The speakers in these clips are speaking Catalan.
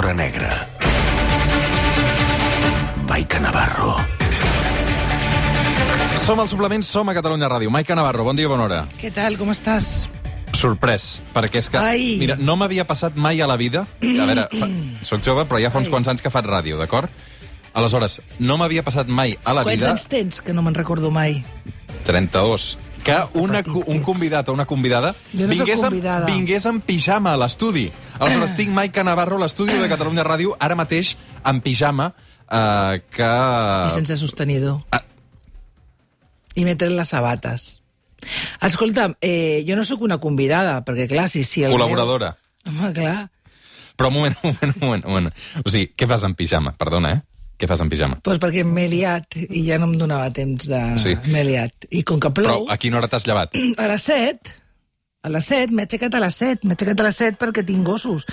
Hora Negra. Maica Navarro. Som al suplement, som a Catalunya Ràdio. Maica Navarro, bon dia, bona hora. Què tal, com estàs? Sorprès, perquè és que... Ai. Mira, no m'havia passat mai a la vida... A veure, fa, soc jove, però ja fa uns Ai. quants anys que faig ràdio, d'acord? Aleshores, no m'havia passat mai a la Quants vida... anys tens, que no me'n recordo mai? 32 que una, un convidat o una convidada no vingués, convidada. En, vingués en pijama a l'estudi. Aleshores, tinc Maica Navarro a l'estudi de Catalunya Ràdio, ara mateix en pijama, eh, que... I sense sostenidor. Ah. I m'he tret les sabates. Escolta, eh, jo no sóc una convidada, perquè clar, si... si el Col·laboradora. Meu... Home, clar. Però un moment, un moment, un moment, un moment. O sigui, què fas en pijama? Perdona, eh? Què fas en pijama? Doncs perquè m'he liat i ja no em donava temps de... Sí. M'he liat. I com que Però plou... a quina hora t'has llevat? A les 7, a les 7, m'he aixecat a les 7, m'he aixecat a les 7 perquè tinc gossos.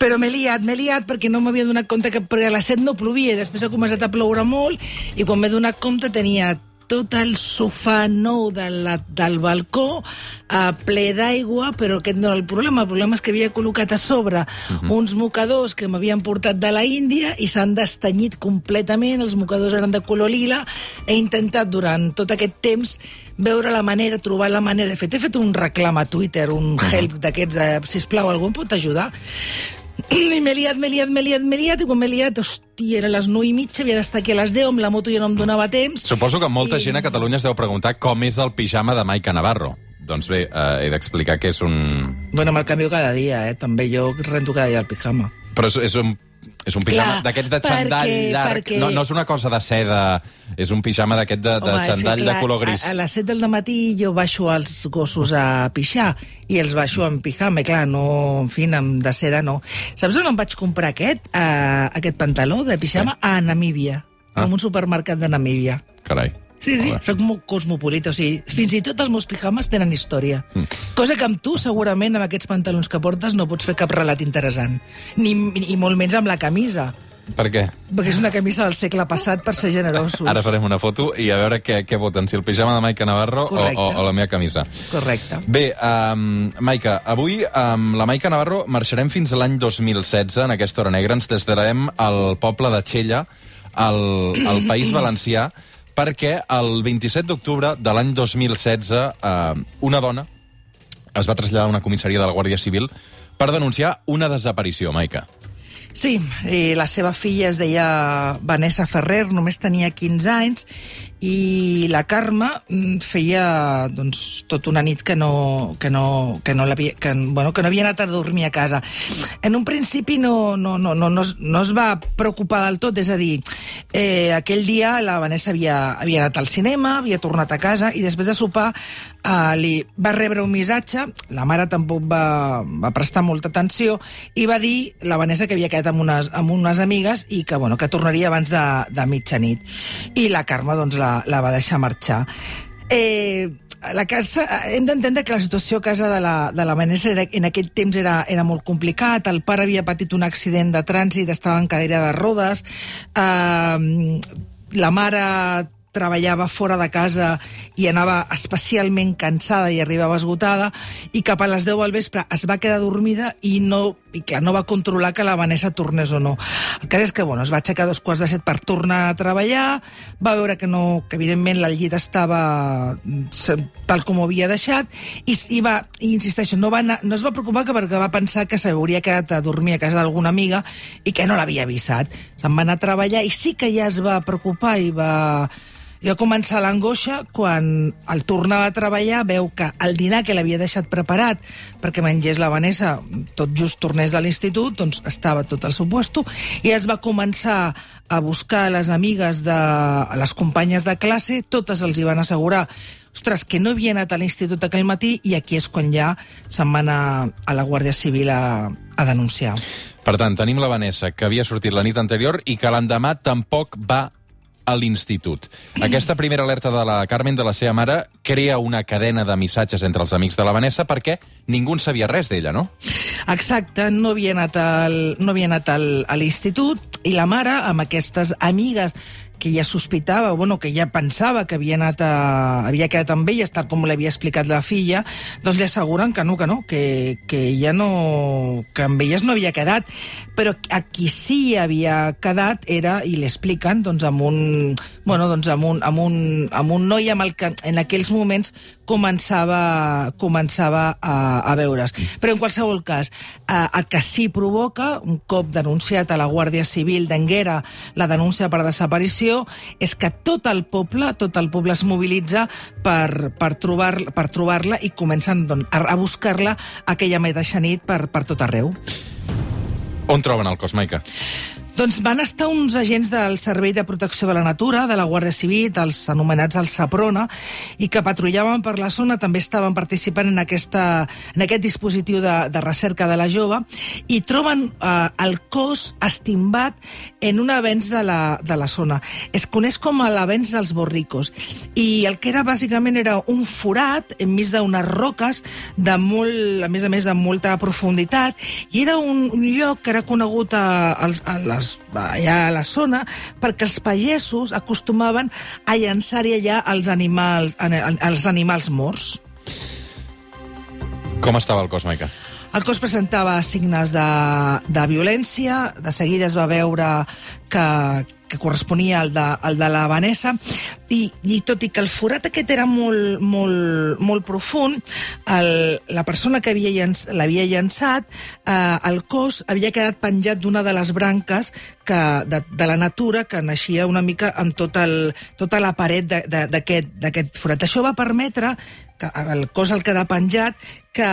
Però m'he liat, m'he liat perquè no m'havia donat compte que perquè a les 7 no plovia i després ha començat a ploure molt i quan m'he donat compte tenia tot el sofà nou de la, del balcó a ple d'aigua, però aquest no era el problema. El problema és que havia col·locat a sobre uh -huh. uns mocadors que m'havien portat de la Índia i s'han destanyit completament, els mocadors eren de color lila. He intentat durant tot aquest temps veure la manera, trobar la manera. De fet, he fet un reclam a Twitter, un help d'aquests, de, sisplau, algú em pot ajudar? I m'he liat, m'he liat, m'he liat, m'he liat, i quan m'he liat, hòstia, era les 9 i mitja, havia d'estar aquí a les 10, amb la moto ja no em donava temps. Suposo que molta I- gent a Catalunya es deu preguntar com és el pijama de Maica Navarro. Doncs bé, eh, he d'explicar que és un... Bueno, me'l canvio cada dia, eh? També jo rento cada dia el pijama. Però és, és un, és un pijama d'aquests de xandall perquè- llarg. perquè- No, no és una cosa de seda, és un pijama d'aquest de, de Home, xandall clar, de color gris. A, a les 7 del matí jo baixo els gossos a pixar i els baixo en pijama, i clar, no, en fi, amb de seda no. Saps on em vaig comprar aquest, uh, aquest pantaló de pijama? A Namíbia, Ah. en un supermercat de Namíbia. Carai. Sí, sí, soc molt cosmopolita, o sigui, fins i tot els meus pijames tenen història. Mm. Cosa que amb tu, segurament, amb aquests pantalons que portes, no pots fer cap relat interessant. Ni, ni molt menys amb la camisa, Per què? perquè és una camisa del segle passat per ser generosos. Ara farem una foto i a veure què, què voten, si el pijama de Maica Navarro o, o, o la meva camisa. Correcte. Bé, um, Maica, avui amb la Maica Navarro marxarem fins a l'any 2016 en aquesta hora negra. Ens trasladarem al poble de Xella, al, al País Valencià, perquè el 27 d'octubre de l'any 2016 eh, una dona es va traslladar a una comissaria de la Guàrdia Civil per denunciar una desaparició, Maica. Sí, i la seva filla es deia Vanessa Ferrer, només tenia 15 anys, i la Carme mm, feia doncs, tot una nit que no, que no, que no, l'havia- que, bueno, que no havia anat a dormir a casa. En un principi no, no, no, no, no, es, no es va preocupar del tot, és a dir, eh, aquell dia la Vanessa havia, havia anat al cinema, havia tornat a casa, i després de sopar eh, li va rebre un missatge, la mare tampoc va, va prestar molta atenció, i va dir la Vanessa que havia quedat amb unes, amb unes amigues i que, bueno, que tornaria abans de, de mitjanit. I la Carme doncs, la, la va deixar marxar. Eh, la casa, hem d'entendre que la situació a casa de la, de la Vanessa era, en aquell temps era, era molt complicat. El pare havia patit un accident de trànsit, estava en cadira de rodes. Eh, la mare treballava fora de casa i anava especialment cansada i arribava esgotada i cap a les 10 del vespre es va quedar dormida i no, i clar, no va controlar que la Vanessa tornés o no. El cas és que bueno, es va aixecar dos quarts de set per tornar a treballar, va veure que, no, que evidentment el llit estava tal com ho havia deixat i, i va, i insisteixo, no, va anar, no es va preocupar que perquè va pensar que s'hauria quedat a dormir a casa d'alguna amiga i que no l'havia avisat. Se'n va anar a treballar i sí que ja es va preocupar i va i va començar l'angoixa quan al tornar a treballar veu que el dinar que l'havia deixat preparat perquè mengés la Vanessa tot just tornés de l'institut, doncs estava tot al seu puesto i es va començar a buscar a les amigues de a les companyes de classe, totes els hi van assegurar ostres, que no havia anat a l'institut aquell matí i aquí és quan ja se'n va anar a la Guàrdia Civil a, a denunciar. Per tant, tenim la Vanessa, que havia sortit la nit anterior i que l'endemà tampoc va a l'institut. Aquesta primera alerta de la Carmen, de la seva mare, crea una cadena de missatges entre els amics de la Vanessa perquè ningú en sabia res d'ella, no? Exacte, no havia anat, al, no havia anat al, a l'institut i la mare, amb aquestes amigues que ja sospitava, bueno, que ja pensava que havia anat a, havia quedat amb elles, tal com l'havia explicat la filla, doncs li asseguren que no, que no, que, que ja no... que amb elles no havia quedat. Però a qui sí havia quedat era, i li expliquen, doncs amb un, bueno, doncs amb un, amb un, amb un noi amb el que en aquells moments començava, començava a, a veure's. Però en qualsevol cas, eh, el que sí provoca, un cop denunciat a la Guàrdia Civil d'Enguera la denúncia per desaparició, és que tot el poble, tot el poble es mobilitza per, per trobar-la per trobar i comencen doncs, a buscar-la aquella mateixa nit per, per tot arreu. On troben el cos, Maica? Doncs van estar uns agents del Servei de Protecció de la Natura, de la Guàrdia Civil, dels anomenats el Saprona, i que patrullaven per la zona, també estaven participant en, aquesta, en aquest dispositiu de, de recerca de la jove, i troben eh, el cos estimbat en un avenç de la, de la zona. Es coneix com l'avenç dels borricos, i el que era bàsicament era un forat enmig d'unes roques, de molt, a més a més de molta profunditat, i era un, un lloc que era conegut a, a, a les les, allà a la zona perquè els pagesos acostumaven a llançar-hi allà els animals, els animals morts. Com estava el cos, Maica? El cos presentava signes de, de violència, de seguida es va veure que, que corresponia al de, al de la Vanessa, i, i tot i que el forat aquest era molt, molt, molt profund, el, la persona que l'havia llançat, eh, el cos havia quedat penjat d'una de les branques que, de, de la natura que naixia una mica amb tot el, tota la paret d'aquest forat. Això va permetre el cos el queda penjat, que,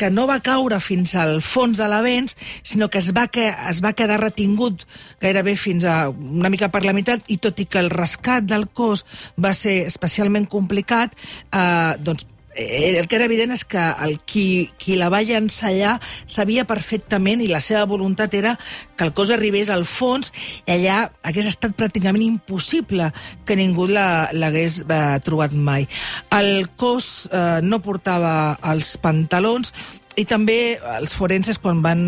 que no va caure fins al fons de l'avenç, sinó que es va, que es va quedar retingut gairebé fins a una mica per la meitat, i tot i que el rescat del cos va ser especialment complicat, eh, doncs el que era evident és que el qui, qui la va llançar allà sabia perfectament i la seva voluntat era que el cos arribés al fons i allà hagués estat pràcticament impossible que ningú l'hagués eh, trobat mai. El cos eh, no portava els pantalons i també els forenses, quan van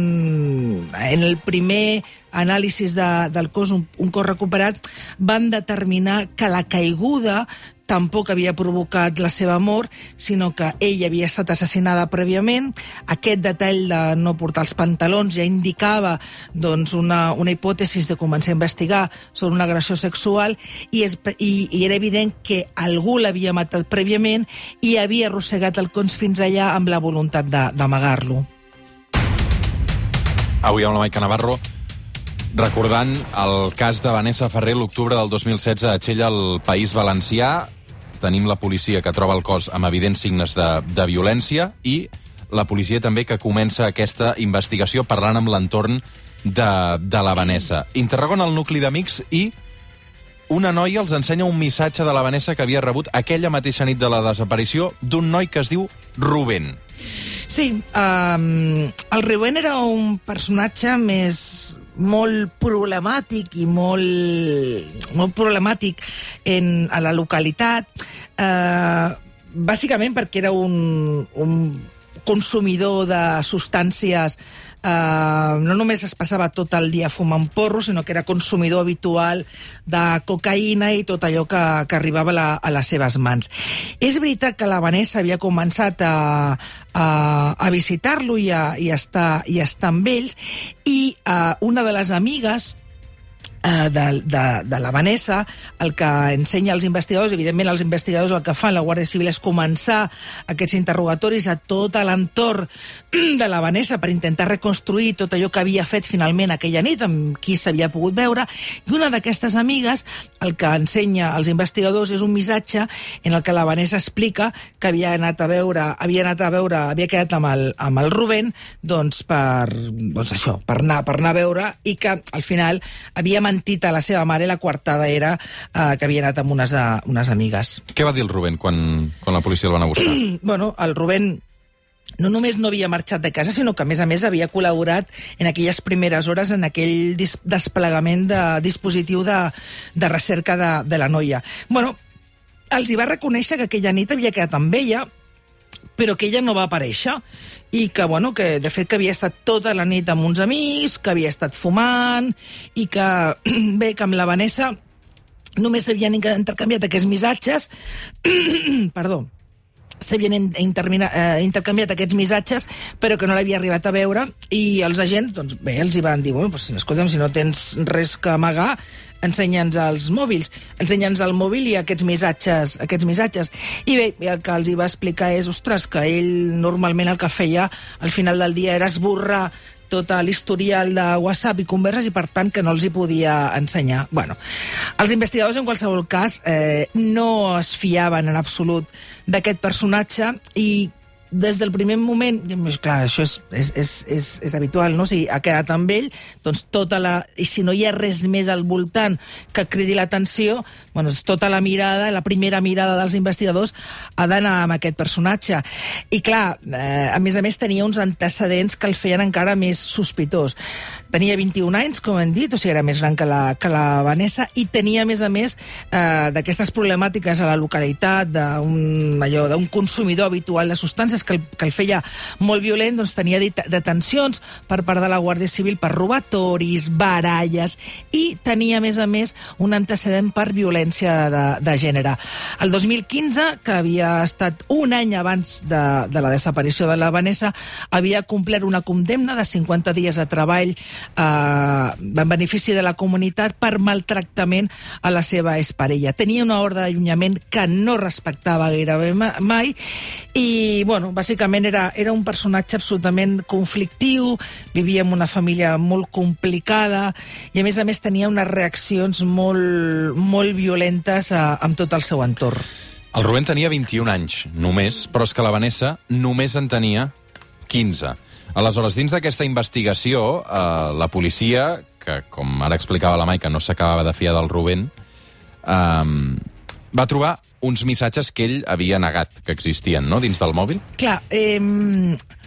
en el primer anàlisi de, del cos, un, un cos recuperat, van determinar que la caiguda tampoc havia provocat la seva mort, sinó que ella havia estat assassinada prèviament. Aquest detall de no portar els pantalons ja indicava doncs, una, una hipòtesi de començar a investigar sobre una agressió sexual i, és, i, i era evident que algú l'havia matat prèviament i havia arrossegat el cons fins allà amb la voluntat d'amagar-lo. Avui amb la Maica Navarro recordant el cas de Vanessa Ferrer l'octubre del 2016 a Txella, al País Valencià tenim la policia que troba el cos amb evidents signes de, de violència i la policia també que comença aquesta investigació parlant amb l'entorn de, de la Vanessa. Interroguen el nucli d'amics i una noia els ensenya un missatge de la Vanessa que havia rebut aquella mateixa nit de la desaparició d'un noi que es diu Rubén. Sí, um, el Rubén era un personatge més, molt problemàtic i molt, molt problemàtic en, a la localitat, eh, bàsicament perquè era un, un consumidor de substàncies eh, no només es passava tot el dia fumant porro, sinó que era consumidor habitual de cocaïna i tot allò que, que arribava la, a les seves mans. És veritat que la Vanessa havia començat a, a, a visitar-lo i, a, i, a estar, i a estar amb ells, i eh, una de les amigues de, de, de la Vanessa, el que ensenya als investigadors, evidentment els investigadors el que fan, la Guàrdia Civil, és començar aquests interrogatoris a tot l'entorn de la Vanessa per intentar reconstruir tot allò que havia fet finalment aquella nit, amb qui s'havia pogut veure, i una d'aquestes amigues el que ensenya als investigadors és un missatge en el que la Vanessa explica que havia anat a veure, havia anat a veure, havia quedat amb el, amb el Rubén, doncs per, doncs això, per anar, per anar a veure, i que al final havia mentit a la seva mare, la quartada era eh, que havia anat amb unes, uh, unes amigues. Què va dir el Rubén quan, quan la policia el van a buscar? bueno, el Rubén no només no havia marxat de casa, sinó que, a més a més, havia col·laborat en aquelles primeres hores en aquell desplegament de dispositiu de, de recerca de, de la noia. Bueno, els hi va reconèixer que aquella nit havia quedat amb ella, però que ella no va aparèixer. I que, bueno, que de fet que havia estat tota la nit amb uns amics, que havia estat fumant i que, bé, que amb la Vanessa només s'havien intercanviat aquests missatges, perdó, s'havien eh, intercanviat aquests missatges, però que no l'havia arribat a veure, i els agents, doncs bé, els hi van dir, bueno, doncs, escolta'm, si no tens res que amagar, ensenya'ns els mòbils, ensenya'ns el mòbil i aquests missatges, aquests missatges. I bé, el que els hi va explicar és, ostres, que ell normalment el que feia al final del dia era esborrar tot l'historial de WhatsApp i converses i, per tant, que no els hi podia ensenyar. Bueno, els investigadors, en qualsevol cas, eh, no es fiaven en absolut d'aquest personatge i des del primer moment, més clar, això és, és, és, és, és habitual, no? Si ha quedat amb ell, doncs tota la... I si no hi ha res més al voltant que cridi l'atenció, bueno, doncs tota la mirada, la primera mirada dels investigadors ha d'anar amb aquest personatge. I clar, eh, a més a més tenia uns antecedents que el feien encara més sospitós. Tenia 21 anys, com hem dit, o sigui, era més gran que la, que la Vanessa, i tenia, a més a més, eh, d'aquestes problemàtiques a la localitat, d'un d'un consumidor habitual de substàncies que el, que el feia molt violent, doncs tenia det- detencions per part de la Guàrdia Civil per robatoris, baralles, i tenia, a més a més, un antecedent per violència de, de gènere. El 2015, que havia estat un any abans de, de la desaparició de la Vanessa, havia complert una condemna de 50 dies de treball eh, en benefici de la comunitat per maltractament a la seva exparella. Tenia una ordre d'allunyament que no respectava gairebé ma- mai i, bueno, bàsicament era, era un personatge absolutament conflictiu, vivia en una família molt complicada i, a més a més, tenia unes reaccions molt, molt violentes a, amb tot el seu entorn. El Rubén tenia 21 anys, només, però és que la Vanessa només en tenia 15. Aleshores, dins d'aquesta investigació, eh, la policia, que com ara explicava la Maica, no s'acabava de fiar del Rubén, eh, va trobar uns missatges que ell havia negat que existien, no?, dins del mòbil. Clar, eh,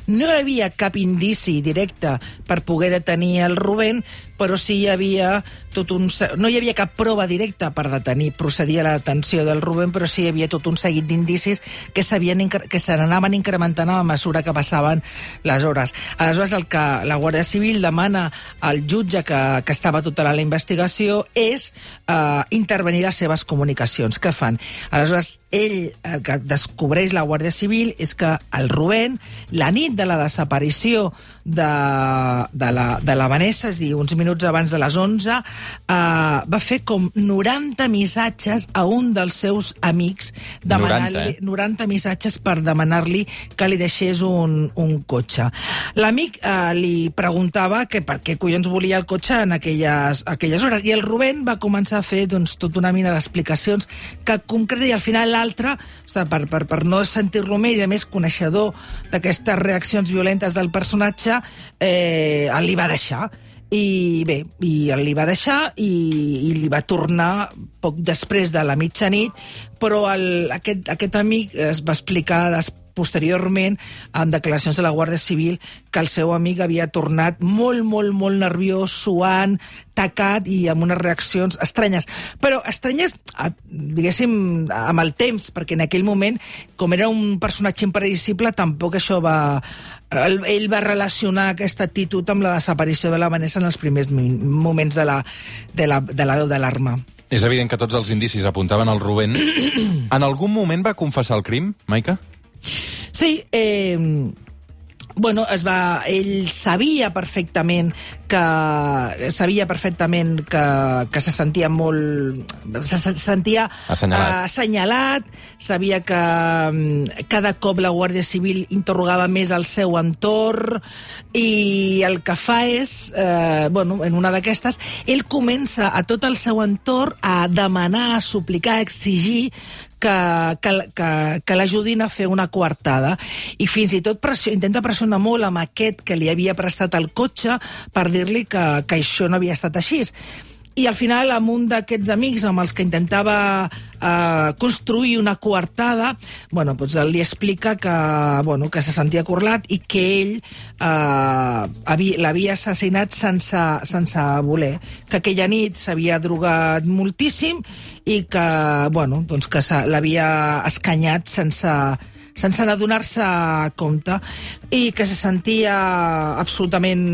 no hi havia cap indici directe per poder detenir el Rubén, però sí hi havia tot un... No hi havia cap prova directa per detenir, procedir a la detenció del Rubén, però sí hi havia tot un seguit d'indicis que que se n'anaven incrementant a mesura que passaven les hores. Aleshores, el que la Guàrdia Civil demana al jutge que, que estava tota la investigació és eh, intervenir les seves comunicacions. Què fan? Aleshores, ell, el que descobreix la Guàrdia Civil és que el Rubén, la nit de la desaparició de, de, la, de la Vanessa, és a dir, uns minuts abans de les 11, eh, va fer com 90 missatges a un dels seus amics 90, demanant-li eh? 90 missatges per demanar-li que li deixés un, un cotxe. L'amic eh, li preguntava que per què collons volia el cotxe en aquelles, aquelles hores, i el Rubén va començar a fer doncs, tota una mina d'explicacions que concreta, i al final l'altre, per, per, per no sentir-lo més, i a més coneixedor d'aquestes reaccions violentes del personatge, eh, el li va deixar. I bé, i el li va deixar i, i li va tornar poc després de la mitjanit, però el, aquest, aquest amic es va explicar des, posteriorment en declaracions de la Guàrdia Civil que el seu amic havia tornat molt, molt, molt nerviós, suant, tacat i amb unes reaccions estranyes. Però estranyes, diguéssim, amb el temps, perquè en aquell moment, com era un personatge imprevisible, tampoc això va... Ell, ell va relacionar aquesta actitud amb la desaparició de la Vanessa en els primers moments de la, de la, de la veu d'alarma. És evident que tots els indicis apuntaven al Rubén. en algun moment va confessar el crim, Maica? Sí, eh, bueno, es va, ell sabia perfectament que sabia perfectament que, que se sentia molt se, se sentia Assenyalat. eh, assenyalat, sabia que mm, cada cop la Guàrdia Civil interrogava més el seu entorn i el que fa és, eh, bueno, en una d'aquestes, ell comença a tot el seu entorn a demanar, a suplicar, a exigir que, que, que, que l'ajudin a fer una coartada i fins i tot pressió, intenta pressionar molt amb aquest que li havia prestat el cotxe per dir-li que, que això no havia estat així. I al final, amb un d'aquests amics amb els que intentava eh, construir una coartada, bueno, doncs li explica que, bueno, que se sentia curlat i que ell eh, havia- l'havia assassinat sense, sense voler, que aquella nit s'havia drogat moltíssim i que, bueno, doncs que l'havia escanyat sense, sense adonar-se compte i que se sentia absolutament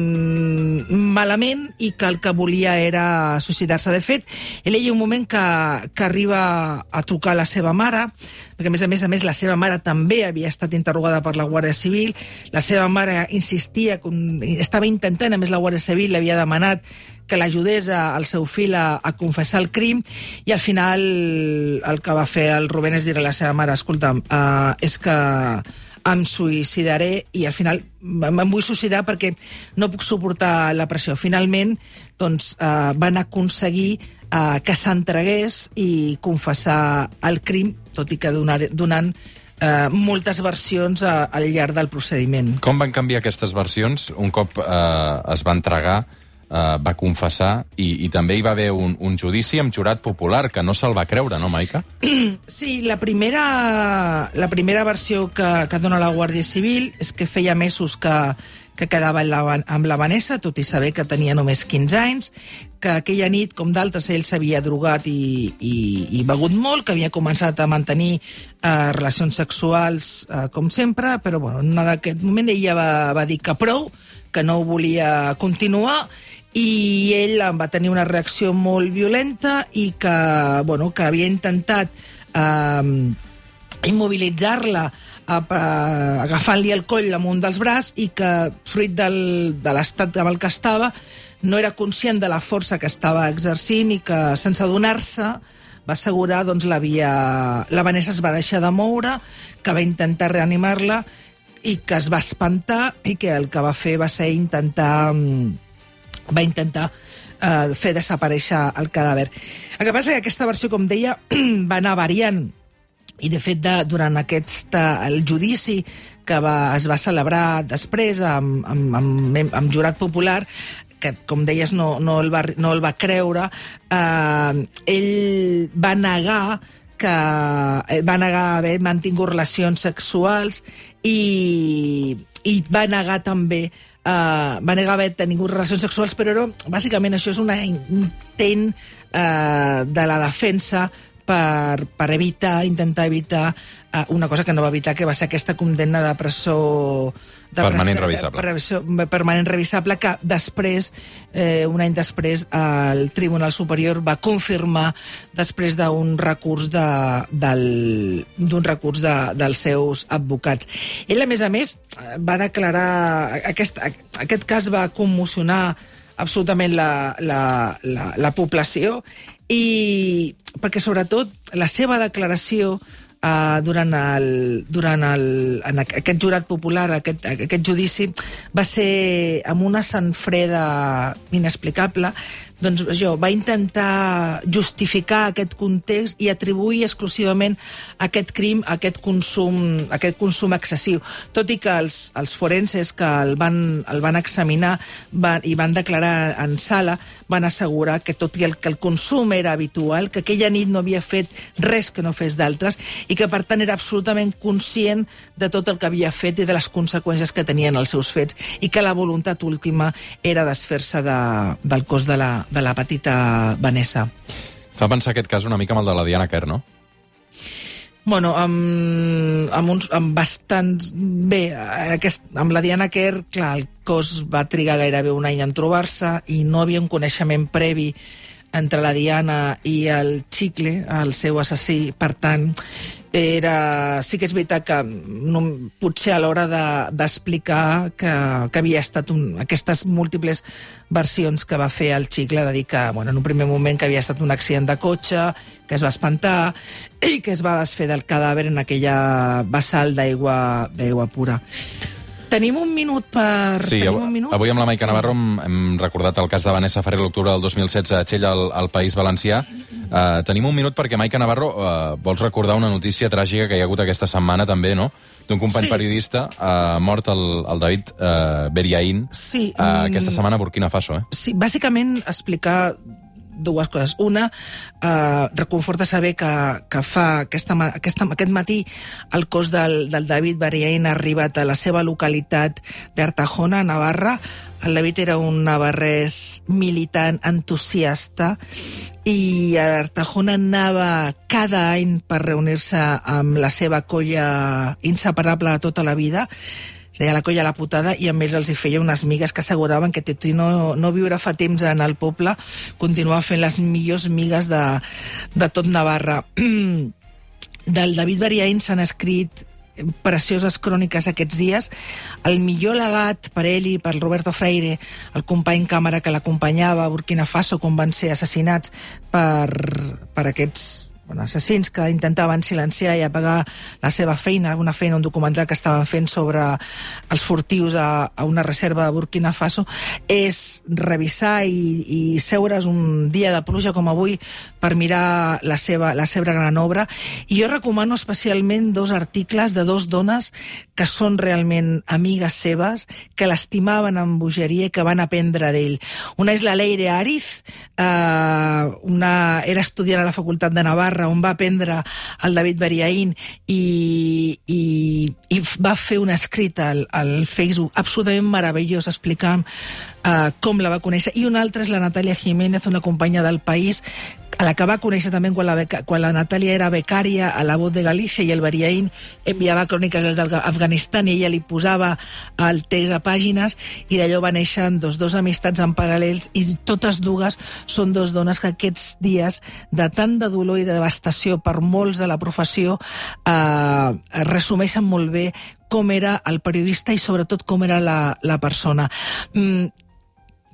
malament i que el que volia era suïcidar-se. De fet, ell hi ha un moment que, que arriba a trucar a la seva mare, perquè a més a més a més la seva mare també havia estat interrogada per la Guàrdia Civil, la seva mare insistia, estava intentant, a més la Guàrdia Civil l'havia demanat que l'ajudés al seu fill a, a confessar el crim i al final el que va fer el Rubén és dir a la seva mare escolta'm, uh, és que em suïcidaré i al final me'n vull suïcidar perquè no puc suportar la pressió. Finalment, doncs, eh, van aconseguir eh, que s'entregués i confessar el crim, tot i que donar, donant eh, moltes versions a, al llarg del procediment. Com van canviar aquestes versions un cop eh, es va entregar eh, va confessar i, i també hi va haver un, un judici amb jurat popular que no se'l va creure, no, Maica? Sí, la primera, la primera versió que, que dona la Guàrdia Civil és que feia mesos que, que quedava la, amb la Vanessa, tot i saber que tenia només 15 anys, que aquella nit, com d'altres, ell s'havia drogat i, i, i begut molt, que havia començat a mantenir eh, relacions sexuals eh, com sempre, però bueno, en aquest moment ella va, va dir que prou, que no volia continuar i ell va tenir una reacció molt violenta i que, bueno, que havia intentat eh, immobilitzar-la agafant-li el coll amb un dels braç i que, fruit del, de l'estat amb el que estava, no era conscient de la força que estava exercint i que, sense adonar-se, va assegurar doncs, la, via... la Vanessa es va deixar de moure, que va intentar reanimar-la i que es va espantar i que el que va fer va ser intentar mm, va intentar eh, fer desaparèixer el cadàver. El que passa és que aquesta versió, com deia, va anar variant i de fet de, durant aquest el judici que va, es va celebrar després amb, amb, amb, amb jurat popular que, com deies, no, no, el, va, no el va creure, eh, ell va negar que va negar haver mantingut relacions sexuals i, i va negar també Uh, va negar haver tingut relacions sexuals, però no, bàsicament això és un intent uh, de la defensa per, per evitar, intentar evitar uh, una cosa que no va evitar, que va ser aquesta condemna de presó... De permanent presó, revisable. De, presó, permanent revisable, que després, eh, un any després, el Tribunal Superior va confirmar després d'un recurs de, del, d'un recurs de, dels seus advocats. Ell, a més a més, va declarar... Aquest, aquest cas va commocionar absolutament la, la, la, la població i perquè sobretot la seva declaració uh, durant, el, durant el, en aquest jurat popular, aquest, aquest judici, va ser amb una sanfreda inexplicable, doncs jo, va intentar justificar aquest context i atribuir exclusivament aquest crim, aquest consum, aquest consum excessiu. Tot i que els, els forenses que el van, el van examinar van, i van declarar en sala van assegurar que tot i el, que el consum era habitual, que aquella nit no havia fet res que no fes d'altres i que, per tant, era absolutament conscient de tot el que havia fet i de les conseqüències que tenien els seus fets i que la voluntat última era desfer-se de, del cos de la, de la petita Vanessa. Fa pensar aquest cas una mica amb el de la Diana Kerr, no? Bueno, amb, amb, uns, amb bastants... Bé, aquest, amb la Diana Kerr, clar, el cos va trigar gairebé un any en trobar-se i no havia un coneixement previ entre la Diana i el Chicle, el seu assassí. Per tant, era, sí que és veritat que no, potser a l'hora d'explicar de, que, que havia estat un, aquestes múltiples versions que va fer el Xicle de dir que, bueno, en un primer moment que havia estat un accident de cotxe, que es va espantar i que es va desfer del cadàver en aquella vessal d'aigua pura. Tenim un minut per... Sí, Tenim un minut? avui amb la Maica Navarro hem, hem recordat el cas de Vanessa Ferrer l'octubre del 2016 a Txell, al, al País Valencià. Uh, tenim un minut perquè, Maica Navarro, uh, vols recordar una notícia tràgica que hi ha hagut aquesta setmana també, no? D'un company sí. periodista uh, mort, el, el David uh, Beriaín, sí, uh, aquesta setmana a Burkina Faso. Eh? Sí, bàsicament explicar dues coses. Una, eh, reconforta saber que, que fa aquesta, aquesta, aquest matí el cos del, del David Bariain ha arribat a la seva localitat d'Artajona, Navarra. El David era un navarrès militant entusiasta i a Artajona anava cada any per reunir-se amb la seva colla inseparable de tota la vida es deia la colla la putada i amb ells els hi feia unes migues que asseguraven que tot i no, no viure fa temps en el poble continuava fent les millors migues de, de tot Navarra del David Bariain s'han escrit precioses cròniques aquests dies. El millor legat per ell i per Roberto Freire, el company càmera que l'acompanyava a Burkina Faso quan van ser assassinats per, per aquests bueno, assassins que intentaven silenciar i apagar la seva feina, alguna feina, un documental que estaven fent sobre els furtius a, a una reserva de Burkina Faso, és revisar i, i seure's un dia de pluja com avui per mirar la seva, la seva gran obra. I jo recomano especialment dos articles de dos dones que són realment amigues seves, que l'estimaven amb bogeria i que van aprendre d'ell. Una és la Leire Ariz, eh, una, era estudiant a la Facultat de Navarra, on va aprendre el David Bariaín i, i, i va fer un escrit al, al Facebook absolutament meravellós explicant uh, com la va conèixer. I una altra és la Natàlia Jiménez, una companya del País, a la que va conèixer també quan la, beca, quan la Natàlia era becària a la Voz de Galícia i el Bariaín enviava cròniques des d'Afganistan i ella li posava el text a pàgines i d'allò va néixer dos, dos amistats en paral·lels i totes dues són dos dones que aquests dies de tant de dolor i de devastació per molts de la professió eh, resumeixen molt bé com era el periodista i sobretot com era la, la persona. Mm,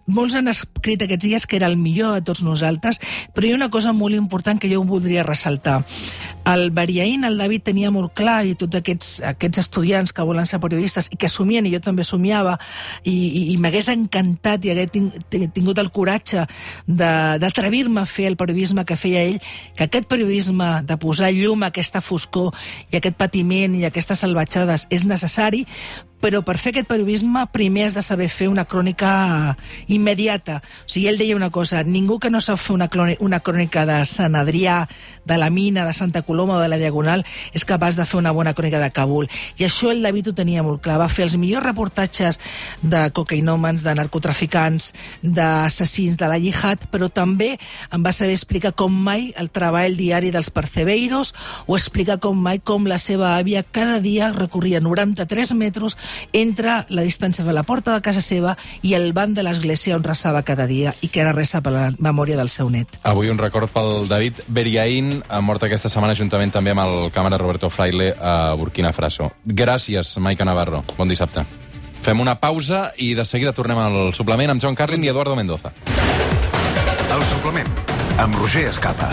molts han escrit aquests dies que era el millor de tots nosaltres, però hi ha una cosa molt important que jo voldria ressaltar. El Bariaín, el David, tenia molt clar, i tots aquests, aquests estudiants que volen ser periodistes i que somien, i jo també somiava, i, i, i m'hagués encantat i hagués tingut el coratge d'atrevir-me a fer el periodisme que feia ell, que aquest periodisme de posar llum a aquesta foscor i aquest patiment i aquestes salvatjades és necessari, però per fer aquest periodisme primer has de saber fer una crònica immediata. O sigui, ell deia una cosa, ningú que no sap fer una, crònica, una crònica de Sant Adrià, de la mina, de Santa Coloma o de la Diagonal, és capaç de fer una bona crònica de Kabul. I això el David ho tenia molt clar. Va fer els millors reportatges de cocainòmens, de narcotraficants, d'assassins de la jihad, però també em va saber explicar com mai el treball diari dels percebeiros o explicar com mai com la seva àvia cada dia recorria 93 metres entre la distància de la porta de casa seva i el banc de l'església on resava cada dia i que era resa per la memòria del seu net. Avui un record pel David Beriaín, mort aquesta setmana juntament també amb el càmera Roberto Fraile a Burkina Faso. Gràcies, Maica Navarro. Bon dissabte. Fem una pausa i de seguida tornem al suplement amb John Carlin i Eduardo Mendoza. El suplement, amb Roger Escapa.